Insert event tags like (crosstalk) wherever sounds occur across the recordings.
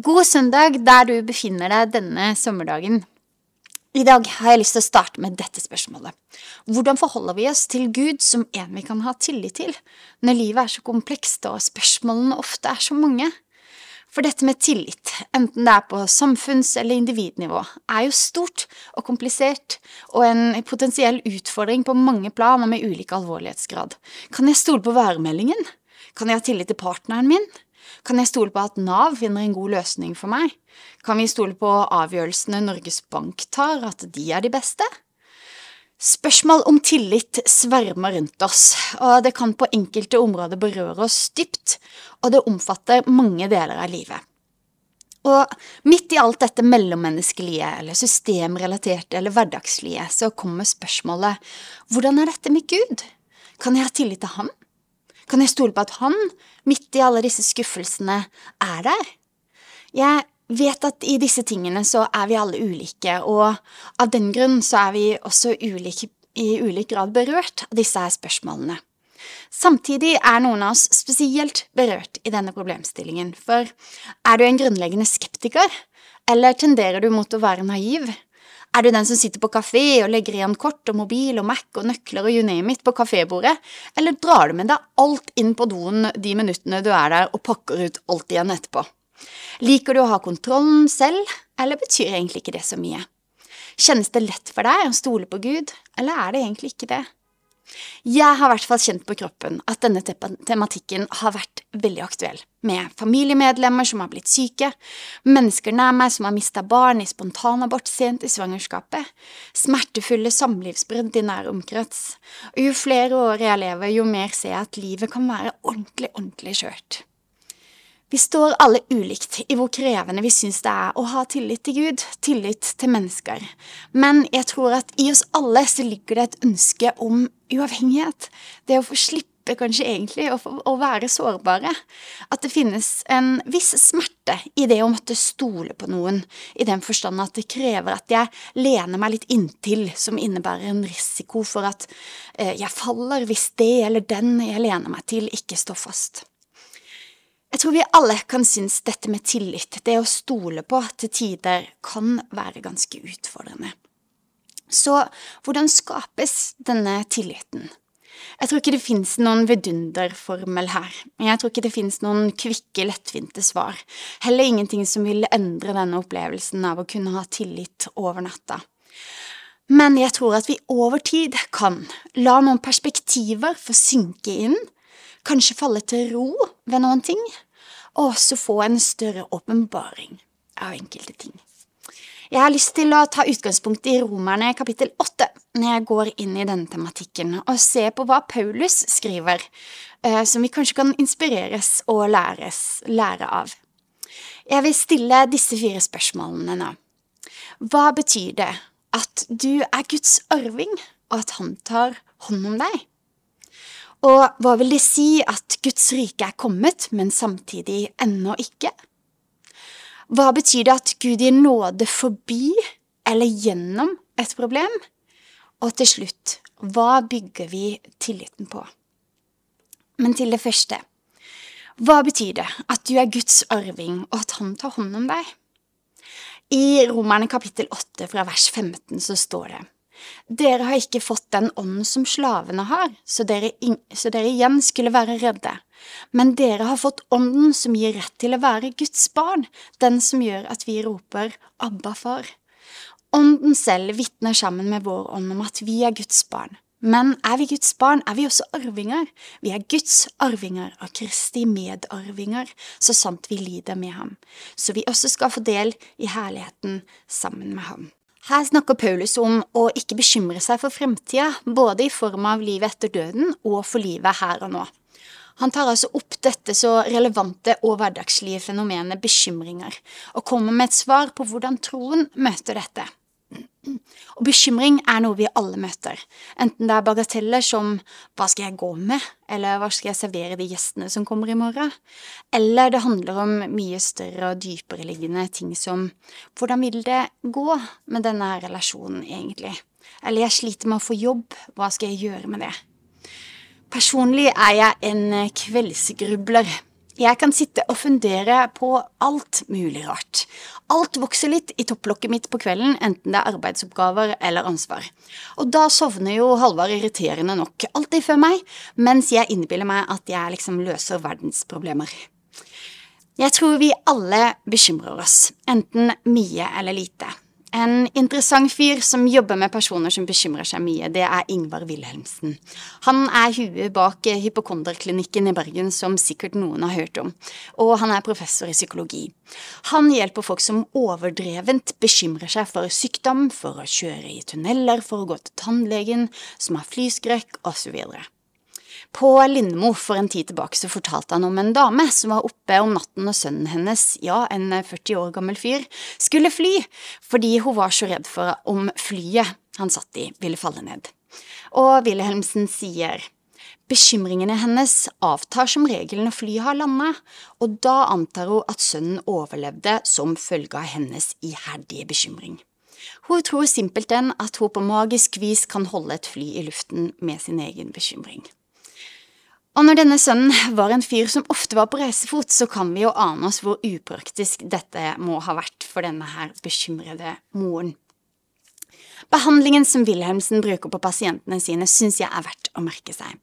God søndag der du befinner deg denne sommerdagen. I dag har jeg lyst til å starte med dette spørsmålet. Hvordan forholder vi oss til Gud som en vi kan ha tillit til, når livet er så komplekst og spørsmålene ofte er så mange? For dette med tillit, enten det er på samfunns- eller individnivå, er jo stort og komplisert og en potensiell utfordring på mange plan og med ulik alvorlighetsgrad. Kan jeg stole på væremeldingen? Kan jeg ha tillit til partneren min? Kan jeg stole på at Nav finner en god løsning for meg? Kan vi stole på avgjørelsene Norges Bank tar, at de er de beste? Spørsmål om tillit svermer rundt oss, og det kan på enkelte områder berøre oss dypt, og det omfatter mange deler av livet. Og midt i alt dette mellommenneskelige, eller systemrelaterte eller hverdagslige, så kommer spørsmålet hvordan er dette med Gud? Kan jeg ha tillit til ham? Kan jeg stole på at han, midt i alle disse skuffelsene, er der? Jeg vet at i disse tingene så er vi alle ulike, og av den grunn så er vi også ulike, i ulik grad berørt av disse her spørsmålene. Samtidig er noen av oss spesielt berørt i denne problemstillingen, for er du en grunnleggende skeptiker, eller tenderer du mot å være naiv? Er du den som sitter på kafé og legger igjen kort og mobil og Mac og nøkler og you name it på kafébordet, eller drar du med deg alt inn på doen de minuttene du er der og pakker ut alt igjen etterpå? Liker du å ha kontrollen selv, eller betyr egentlig ikke det så mye? Kjennes det lett for deg å stole på Gud, eller er det egentlig ikke det? Jeg har i hvert fall kjent på kroppen at denne tematikken har vært veldig aktuell, med familiemedlemmer som har blitt syke, mennesker nær meg som har mista barn i spontanabort sent i svangerskapet, smertefulle samlivsbrudd i nær omkrets, og jo flere år jeg lever, jo mer ser jeg at livet kan være ordentlig, ordentlig skjørt. Vi står alle ulikt i hvor krevende vi syns det er å ha tillit til Gud, tillit til mennesker, men jeg tror at i oss alle så ligger det et ønske om uavhengighet, det å få slippe kanskje egentlig å, å være sårbare, at det finnes en viss smerte i det å måtte stole på noen, i den forstand at det krever at jeg lener meg litt inntil, som innebærer en risiko for at eh, jeg faller hvis det eller den jeg lener meg til, ikke står fast. Jeg tror vi alle kan synes dette med tillit, det å stole på, til tider kan være ganske utfordrende. Så hvordan skapes denne tilliten? Jeg tror ikke det finnes noen vidunderformel her. Jeg tror ikke det finnes noen kvikke, lettvinte svar. Heller ingenting som vil endre denne opplevelsen av å kunne ha tillit over natta. Men jeg tror at vi over tid kan la noen perspektiver få synke inn, kanskje falle til ro ved noen ting, og også få en større åpenbaring av enkelte ting. Jeg har lyst til å ta utgangspunkt i Romerne kapittel åtte når jeg går inn i denne tematikken, og se på hva Paulus skriver, eh, som vi kanskje kan inspireres og læres, lære av. Jeg vil stille disse fire spørsmålene nå. Hva betyr det at du er Guds arving, og at han tar hånd om deg? Og hva vil det si at Guds rike er kommet, men samtidig ennå ikke? Hva betyr det at Gud gir nåde forbi eller gjennom et problem? Og til slutt, hva bygger vi tilliten på? Men til det første, hva betyr det at du er Guds arving, og at han tar hånd om deg? I Romerne kapittel 8 fra vers 15 så står det dere har ikke fått den ånden som slavene har, så dere, så dere, igjen skulle være redde. Men dere har fått ånden som gir rett til å være Guds barn, den som gjør at vi roper Abba, far. Ånden selv vitner sammen med vår ånd om at vi er Guds barn. Men er vi Guds barn, er vi også arvinger. Vi er Guds arvinger og Kristi medarvinger, så sant vi lider med ham, så vi også skal få del i herligheten sammen med ham. Her snakker Paulus om å ikke bekymre seg for fremtida, både i form av livet etter døden og for livet her og nå. Han tar altså opp dette så relevante og hverdagslige fenomenet bekymringer, og kommer med et svar på hvordan troen møter dette. Og bekymring er noe vi alle møter, enten det er bagateller som hva skal jeg gå med, eller hva skal jeg servere de gjestene som kommer i morgen, eller det handler om mye større og dypere liggende ting som hvordan vil det gå med denne relasjonen egentlig, eller jeg sliter med å få jobb, hva skal jeg gjøre med det? Personlig er jeg en kveldsgrubler. Jeg kan sitte og fundere på alt mulig rart. Alt vokser litt i topplokket mitt på kvelden, enten det er arbeidsoppgaver eller ansvar. Og da sovner jo Halvard irriterende nok alltid før meg, mens jeg innbiller meg at jeg liksom løser verdensproblemer. Jeg tror vi alle bekymrer oss, enten mye eller lite. En interessant fyr som jobber med personer som bekymrer seg mye, det er Ingvar Wilhelmsen. Han er huet bak hypokonderklinikken i Bergen, som sikkert noen har hørt om, og han er professor i psykologi. Han hjelper folk som overdrevent bekymrer seg for sykdom, for å kjøre i tunneler, for å gå til tannlegen, som har flyskrekk, osv. På Lindmo for en tid tilbake så fortalte han om en dame som var oppe om natten og sønnen hennes, ja, en 40 år gammel fyr, skulle fly fordi hun var så redd for om flyet han satt i, ville falle ned. Og Wilhelmsen sier bekymringene hennes avtar som regel når flyet har landa, og da antar hun at sønnen overlevde som følge av hennes iherdige bekymring. Hun tror simpelthen at hun på magisk vis kan holde et fly i luften med sin egen bekymring. Og når denne sønnen var en fyr som ofte var på reisefot, så kan vi jo ane oss hvor upraktisk dette må ha vært for denne her bekymrede moren. Behandlingen som Wilhelmsen bruker på pasientene sine, syns jeg er verdt å merke seg.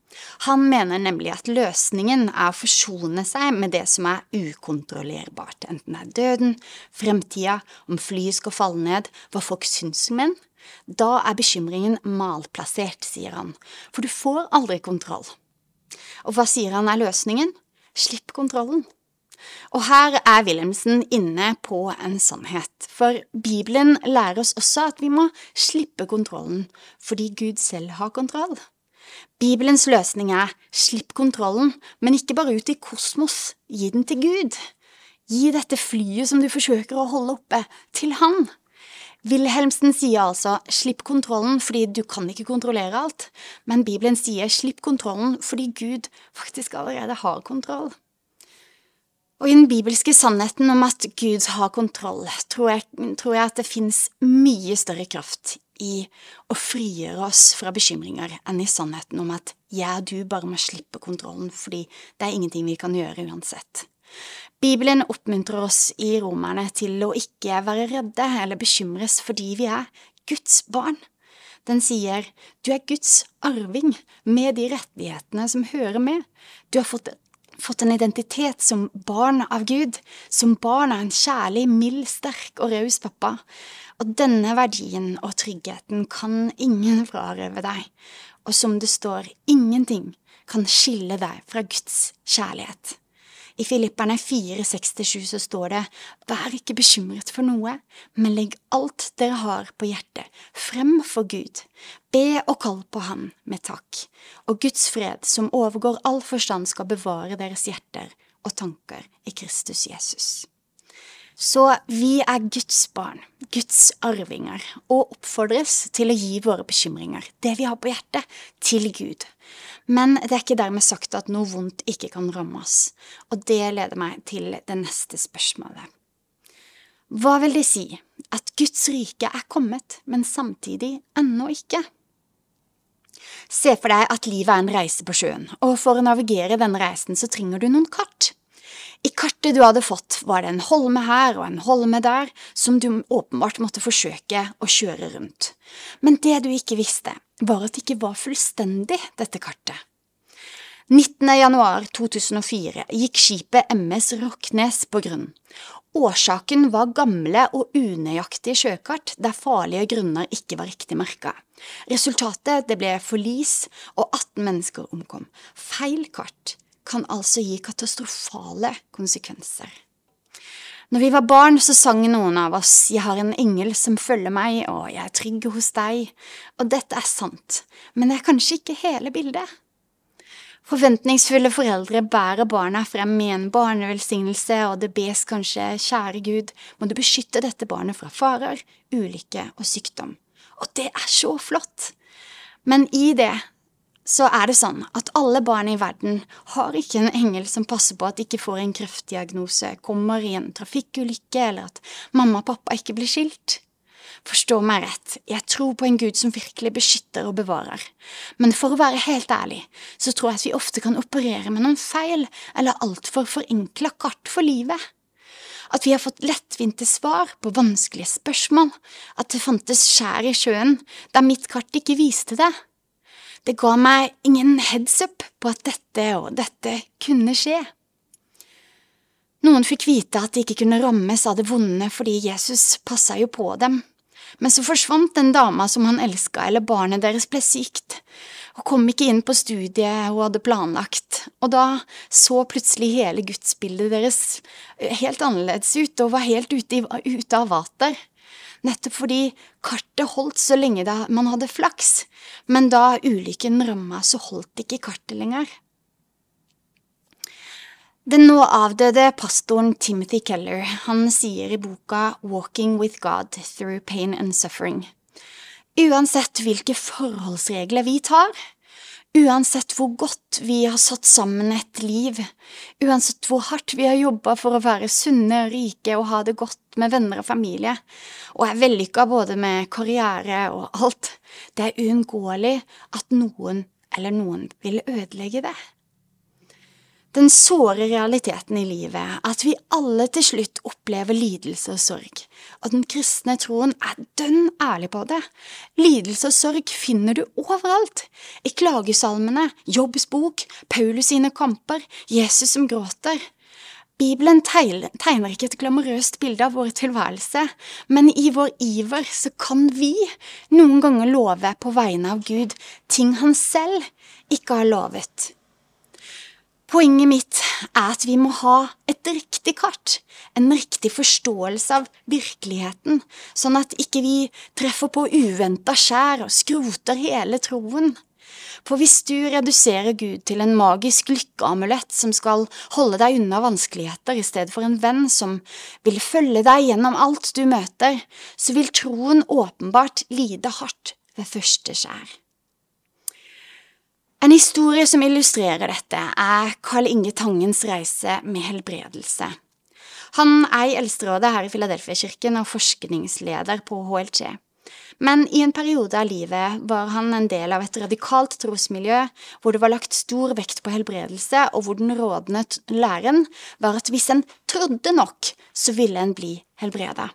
Han mener nemlig at løsningen er å forsone seg med det som er ukontrollerbart, enten det er døden, fremtida, om flyet skal falle ned, hva folk syns om en. Da er bekymringen malplassert, sier han, for du får aldri kontroll. Og hva sier han er løsningen? Slipp kontrollen. Og her er Wilhelmsen inne på en sannhet, for Bibelen lærer oss også at vi må slippe kontrollen fordi Gud selv har kontroll. Bibelens løsning er slipp kontrollen, men ikke bare ut i kosmos, gi den til Gud. Gi dette flyet som du forsøker å holde oppe, til Han. Wilhelmsen sier altså slipp kontrollen fordi du kan ikke kontrollere alt, men Bibelen sier slipp kontrollen fordi Gud faktisk allerede har kontroll. Og i den bibelske sannheten om at Gud har kontroll, tror jeg, tror jeg at det finnes mye større kraft i å frigjøre oss fra bekymringer enn i sannheten om at jeg og du bare må slippe kontrollen fordi det er ingenting vi kan gjøre uansett. Bibelen oppmuntrer oss i Romerne til å ikke være redde eller bekymres fordi vi er Guds barn. Den sier du er Guds arving med de rettighetene som hører med. Du har fått, fått en identitet som barn av Gud, som barn av en kjærlig, mild, sterk og raus pappa. Og denne verdien og tryggheten kan ingen frarøve deg, og som det står, ingenting kan skille deg fra Guds kjærlighet. I Filipperne 4,6-7 så står det, Vær ikke bekymret for noe, men legg alt dere har på hjertet, frem for Gud. Be og kall på Han med takk, og Guds fred, som overgår all forstand, skal bevare deres hjerter og tanker i Kristus Jesus. Så vi er Guds barn, Guds arvinger, og oppfordres til å gi våre bekymringer, det vi har på hjertet, til Gud. Men det er ikke dermed sagt at noe vondt ikke kan rammes, og det leder meg til det neste spørsmålet. Hva vil det si at Guds rike er kommet, men samtidig ennå ikke? Se for deg at livet er en reise på sjøen, og for å navigere denne reisen så trenger du noen kart. I kartet du hadde fått, var det en holme her og en holme der, som du åpenbart måtte forsøke å kjøre rundt. Men det du ikke visste, var at det ikke var fullstendig, dette kartet. 19. januar 2004 gikk skipet MS Rocknes på grunn. Årsaken var gamle og unøyaktige sjøkart der farlige grunner ikke var riktig merka. Resultatet det ble forlis, og 18 mennesker omkom. Feil kart kan altså gi katastrofale konsekvenser. Når vi var barn, så sang noen av oss Jeg har en engel som følger meg, og jeg er trygg hos deg, og dette er sant, men det er kanskje ikke hele bildet. Forventningsfulle foreldre bærer barna frem med en barnevelsignelse, og det bes kanskje, kjære Gud, må du beskytte dette barnet fra farer, ulykke og sykdom. Og det er så flott! Men i det så er det sånn at alle barn i verden har ikke en engel som passer på at de ikke får en kreftdiagnose, kommer i en trafikkulykke, eller at mamma og pappa ikke blir skilt. Forstå meg rett, jeg tror på en Gud som virkelig beskytter og bevarer, men for å være helt ærlig, så tror jeg at vi ofte kan operere med noen feil eller altfor forenkla kart for livet. At vi har fått lettvinte svar på vanskelige spørsmål, at det fantes skjær i sjøen der mitt kart ikke viste det. Det ga meg ingen heads up på at dette og dette kunne skje. Noen fikk vite at de ikke kunne rammes av det vonde fordi Jesus passa jo på dem. Men så forsvant den dama som han elska, eller barnet deres ble sykt, og kom ikke inn på studiet hun hadde planlagt, og da så plutselig hele gudsbildet deres helt annerledes ut og var helt ute, i, ute av vater. Nettopp fordi kartet holdt så lenge da man hadde flaks, men da ulykken ramma, så holdt ikke kartet lenger. Den nå avdøde pastoren Timothy Keller han sier i boka Walking with God Through Pain and Suffering Uansett hvilke forholdsregler vi tar, uansett hvor godt vi har satt sammen et liv, uansett hvor hardt vi har jobba for å være sunne og rike og ha det godt med venner og familie, og er vellykka både med karriere og alt, det er uunngåelig at noen eller noen vil ødelegge det. Den såre realiteten i livet at vi alle til slutt opplever lidelse og sorg, og den kristne troen er dønn ærlig på det. Lidelse og sorg finner du overalt, i klagesalmene, Jobbs bok, Paulus sine kamper, Jesus som gråter. Bibelen tegner ikke et glamorøst bilde av vår tilværelse, men i vår iver så kan vi noen ganger love på vegne av Gud ting han selv ikke har lovet. Poenget mitt er at vi må ha et riktig kart, en riktig forståelse av virkeligheten, sånn at ikke vi treffer på uventa skjær og skroter hele troen. For hvis du reduserer Gud til en magisk lykkeamulett som skal holde deg unna vanskeligheter i stedet for en venn som vil følge deg gjennom alt du møter, så vil troen åpenbart lide hardt ved første skjær. En historie som illustrerer dette, er Karl Inge Tangens reise med helbredelse. Han er i Eldsterådet her i Filadelfia-kirken og forskningsleder på HLC. Men i en periode av livet var han en del av et radikalt trosmiljø hvor det var lagt stor vekt på helbredelse, og hvor den rådende læren var at hvis en trodde nok, så ville en bli helbreda.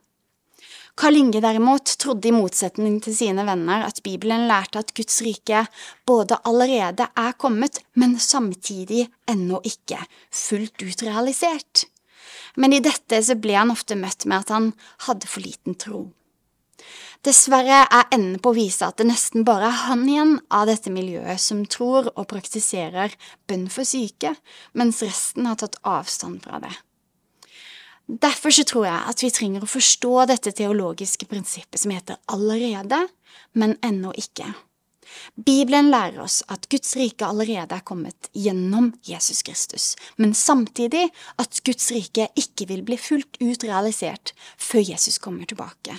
Karl Inge derimot trodde i motsetning til sine venner at Bibelen lærte at Guds rike både allerede er kommet, men samtidig ennå ikke fullt ut realisert. Men i dette så ble han ofte møtt med at han hadde for liten tro. Dessverre er enden på å vise at det nesten bare er han igjen av dette miljøet som tror og praktiserer bønn for syke, mens resten har tatt avstand fra det. Derfor så tror jeg at vi trenger å forstå dette teologiske prinsippet som heter allerede, men ennå ikke. Bibelen lærer oss at Guds rike allerede er kommet gjennom Jesus Kristus, men samtidig at Guds rike ikke vil bli fullt ut realisert før Jesus kommer tilbake.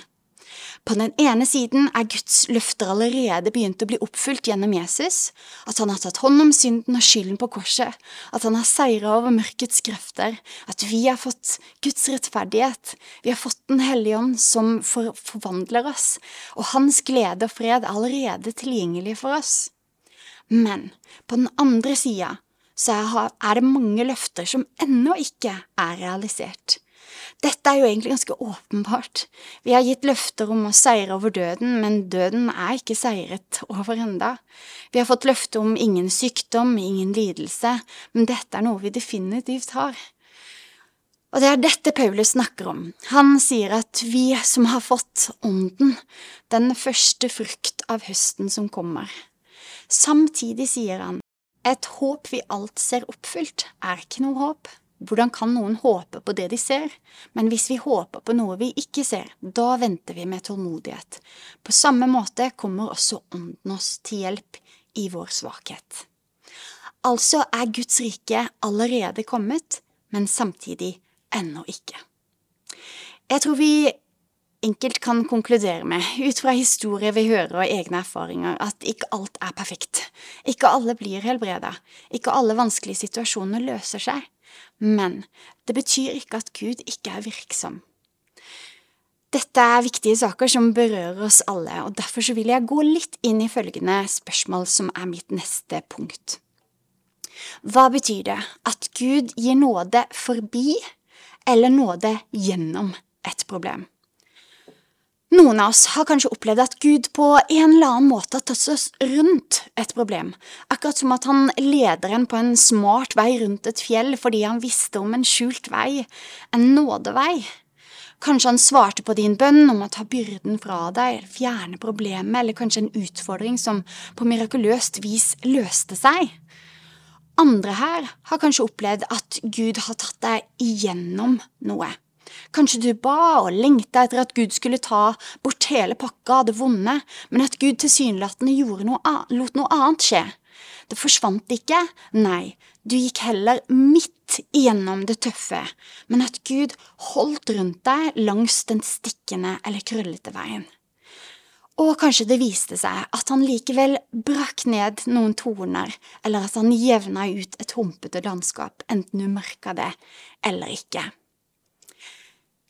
På den ene siden er Guds løfter allerede begynt å bli oppfylt gjennom Jesus, at han har tatt hånd om synden og skylden på korset, at han har seira over mørkets krefter, at vi har fått Guds rettferdighet, vi har fått Den hellige ånd som for forvandler oss, og hans glede og fred er allerede tilgjengelig for oss. Men på den andre sida så er det mange løfter som ennå ikke er realisert. Dette er jo egentlig ganske åpenbart. Vi har gitt løfter om å seire over døden, men døden er ikke seiret over enda. Vi har fått løfte om ingen sykdom, ingen lidelse, men dette er noe vi definitivt har. Og det er dette Paulus snakker om. Han sier at vi som har fått Ånden, den første frukt av høsten som kommer. Samtidig sier han, et håp vi alt ser oppfylt, er ikke noe håp. Hvordan kan noen håpe på det de ser? Men hvis vi håper på noe vi ikke ser, da venter vi med tålmodighet. På samme måte kommer også Ånden oss til hjelp i vår svakhet. Altså er Guds rike allerede kommet, men samtidig ennå ikke. Jeg tror vi enkelt kan konkludere med, ut fra historier vi hører og egne erfaringer, at ikke alt er perfekt. Ikke alle blir helbreda. Ikke alle vanskelige situasjoner løser seg men det betyr ikke at Gud ikke er virksom. Dette er viktige saker som berører oss alle, og derfor vil jeg gå litt inn i følgende spørsmål, som er mitt neste punkt. Hva betyr det at Gud gir nåde forbi eller nåde gjennom et problem? Noen av oss har kanskje opplevd at Gud på en eller annen måte har tatt oss rundt et problem, akkurat som at han leder en på en smart vei rundt et fjell fordi han visste om en skjult vei, en nådevei. Kanskje han svarte på din bønn om å ta byrden fra deg, fjerne problemet, eller kanskje en utfordring som på mirakuløst vis løste seg. Andre her har kanskje opplevd at Gud har tatt deg igjennom noe. Kanskje du ba og lengta etter at Gud skulle ta bort hele pakka av det vonde, men at Gud tilsynelatende lot noe annet skje. Det forsvant ikke, nei, du gikk heller midt igjennom det tøffe, men at Gud holdt rundt deg langs den stikkende eller krøllete veien. Og kanskje det viste seg at han likevel brakk ned noen torner, eller at han jevna ut et humpete landskap, enten du merka det eller ikke.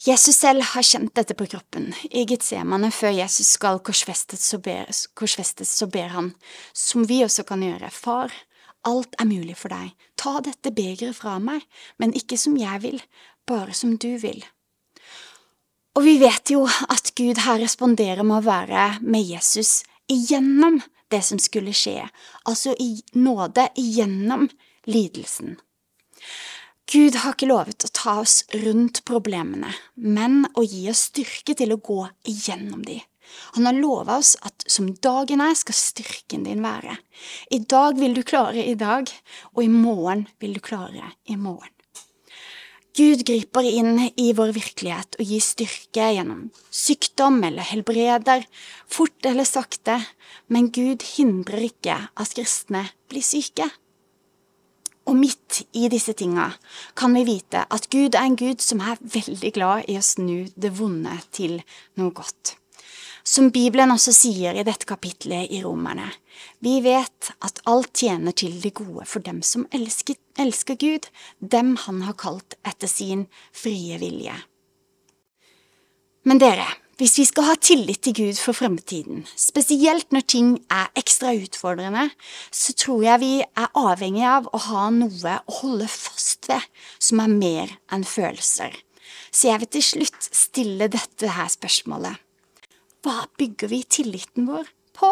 Jesus selv har kjent dette på kroppen. I Getsemane, før Jesus skal korsfestes, så ber, korsfestes, så ber han, som vi også kan gjøre, Far, alt er mulig for deg, ta dette begeret fra meg, men ikke som jeg vil, bare som du vil. Og vi vet jo at Gud her responderer med å være med Jesus igjennom det som skulle skje, altså i nåde igjennom lidelsen. Gud har ikke lovet å ta oss rundt problemene, men å gi oss styrke til å gå igjennom de. Han har lova oss at som dagen er, skal styrken din være. I dag vil du klare i dag, og i morgen vil du klare i morgen. Gud griper inn i vår virkelighet og gir styrke gjennom sykdom eller helbreder, fort eller sakte, men Gud hindrer ikke at kristne blir syke. Og midt i disse tinga kan vi vite at Gud er en Gud som er veldig glad i å snu det vonde til noe godt. Som Bibelen også sier i dette kapitlet i Romerne, vi vet at alt tjener til det gode for dem som elsker, elsker Gud, dem han har kalt etter sin frie vilje. Men dere, hvis vi skal ha tillit til Gud for fremtiden, spesielt når ting er ekstra utfordrende, så tror jeg vi er avhengig av å ha noe å holde fast ved som er mer enn følelser. Så jeg vil til slutt stille dette her spørsmålet. Hva bygger vi tilliten vår på?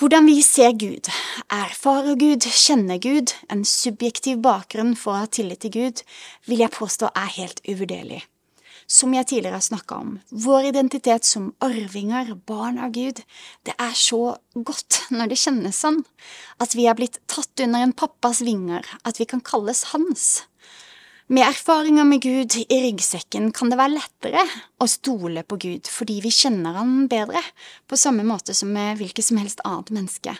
Hvordan vi ser Gud, erfarer Gud, kjenner Gud, en subjektiv bakgrunn for å ha tillit til Gud, vil jeg påstå er helt uvurderlig som jeg tidligere har snakka om, vår identitet som arvinger, barn av Gud, det er så godt (laughs) når det kjennes sånn, at vi er blitt tatt under en pappas vinger, at vi kan kalles hans. Med erfaringer med Gud i ryggsekken kan det være lettere å stole på Gud fordi vi kjenner han bedre, på samme måte som med hvilket som helst annet menneske.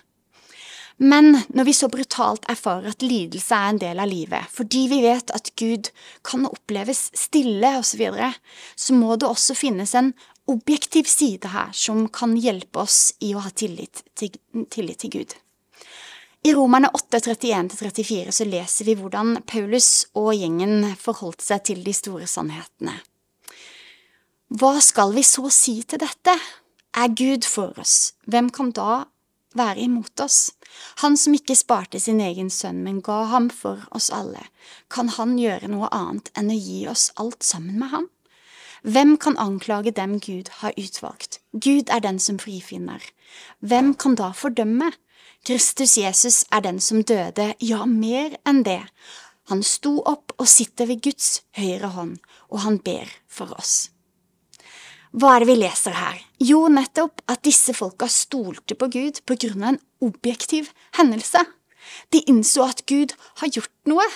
Men når vi så brutalt erfarer at lidelse er en del av livet, fordi vi vet at Gud kan oppleves stille osv., så, videre, så må det også finnes en objektiv side her som kan hjelpe oss i å ha tillit til, tillit til Gud. I Romerne 8.31-34 så leser vi hvordan Paulus og gjengen forholdt seg til de store sannhetene. Hva skal vi så si til dette? Er Gud for oss, hvem kan da være imot oss? Han som ikke sparte sin egen sønn, men ga ham for oss alle, kan han gjøre noe annet enn å gi oss alt sammen med ham? Hvem kan anklage dem Gud har utvalgt? Gud er den som frifinner. Hvem kan da fordømme? Kristus Jesus er den som døde, ja, mer enn det. Han sto opp og sitter ved Guds høyre hånd, og han ber for oss. Hva er det vi leser her? Jo, nettopp at disse folka stolte på Gud på grunn av en objektiv hendelse. De innså at Gud har gjort noe.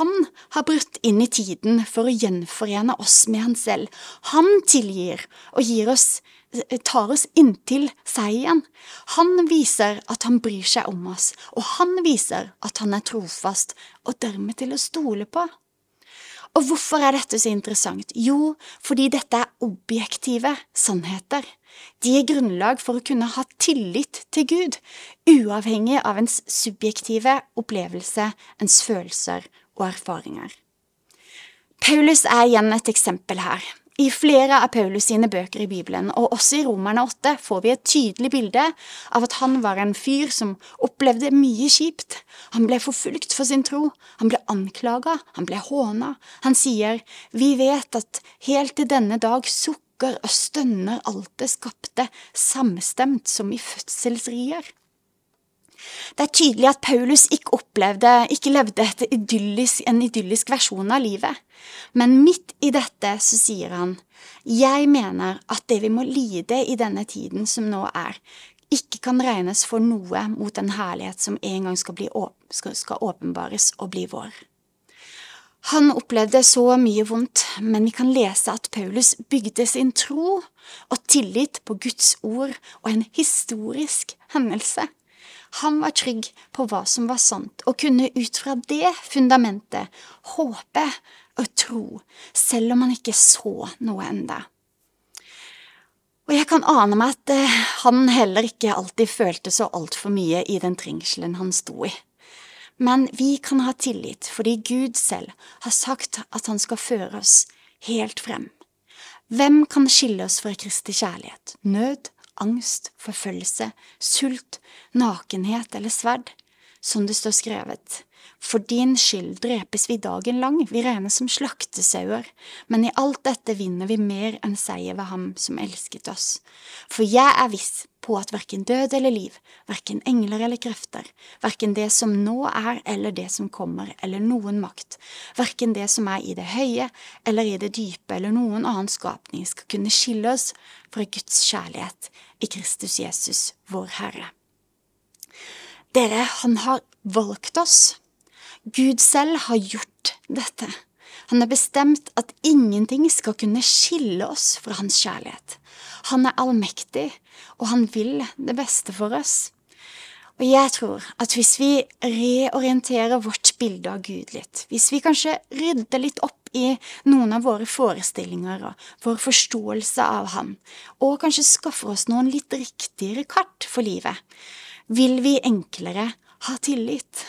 Han har brutt inn i tiden for å gjenforene oss med han selv. Han tilgir og gir oss, tar oss inntil seg igjen. Han viser at han bryr seg om oss, og han viser at han er trofast og dermed til å stole på. Og hvorfor er dette så interessant? Jo, fordi dette er objektive sannheter. De er grunnlag for å kunne ha tillit til Gud, uavhengig av ens subjektive opplevelse, ens følelser og erfaringer. Paulus er igjen et eksempel her. I flere av Paulus sine bøker i Bibelen, og også i Romerne 8, får vi et tydelig bilde av at han var en fyr som opplevde mye kjipt. Han ble forfulgt for sin tro, han ble anklaga, han ble håna. Han sier, Vi vet at helt til denne dag sukker og stønner alt det skapte, samstemt som i fødselsrier. Det er tydelig at Paulus ikke opplevde, ikke levde idyllisk, en idyllisk versjon av livet. Men midt i dette så sier han, jeg mener at det vi må lide i denne tiden som nå er, ikke kan regnes for noe mot den herlighet som en gang skal, bli, skal åpenbares og bli vår. Han opplevde så mye vondt, men vi kan lese at Paulus bygde sin tro og tillit på Guds ord og en historisk hendelse. Han var trygg på hva som var sant, og kunne ut fra det fundamentet håpe og tro, selv om han ikke så noe enda. Og jeg kan ane meg at eh, han heller ikke alltid følte så altfor mye i den trengselen han sto i. Men vi kan ha tillit fordi Gud selv har sagt at han skal føre oss helt frem. Hvem kan skille oss fra Kristi kjærlighet? Nød, angst, forfølgelse, sult, nakenhet eller sverd, som det står skrevet. For din skyld drepes vi dagen lang, vi regnes som slaktesauer, men i alt dette vinner vi mer enn seier ved ham som elsket oss. For jeg er viss på at verken død eller liv, verken engler eller krefter, verken det som nå er eller det som kommer, eller noen makt, verken det som er i det høye eller i det dype eller noen annen skapning, skal kunne skille oss fra Guds kjærlighet i Kristus Jesus, vår Herre. Dere, han har valgt oss. Gud selv har gjort dette. Han har bestemt at ingenting skal kunne skille oss fra hans kjærlighet. Han er allmektig, og han vil det beste for oss. Og jeg tror at hvis vi reorienterer vårt bilde av Gud litt, hvis vi kanskje rydder litt opp i noen av våre forestillinger og vår forståelse av ham, og kanskje skaffer oss noen litt riktigere kart for livet, vil vi enklere ha tillit.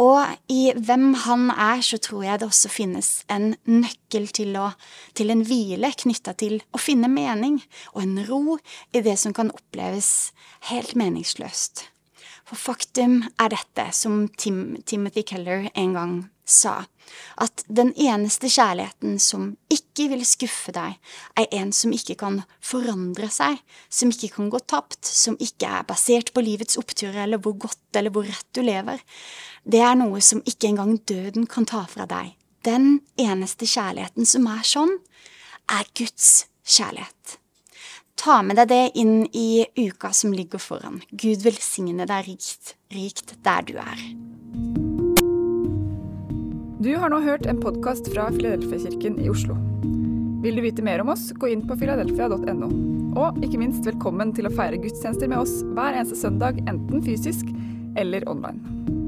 Og i hvem han er, så tror jeg det også finnes en nøkkel til, å, til en hvile knytta til å finne mening, og en ro i det som kan oppleves helt meningsløst. For faktum er dette, som Tim, Timothy Keller en gang sa at den eneste kjærligheten som ikke vil skuffe deg, er en som ikke kan forandre seg, som ikke kan gå tapt, som ikke er basert på livets oppturer eller hvor godt eller hvor rett du lever. Det er noe som ikke engang døden kan ta fra deg. Den eneste kjærligheten som er sånn, er Guds kjærlighet. Ta med deg det inn i uka som ligger foran. Gud velsigne deg rikt, rikt der du er. Du har nå hørt en podkast fra Filadelfia-kirken i Oslo. Vil du vite mer om oss, gå inn på filadelfia.no. Og ikke minst velkommen til å feire gudstjenester med oss hver eneste søndag, enten fysisk eller online.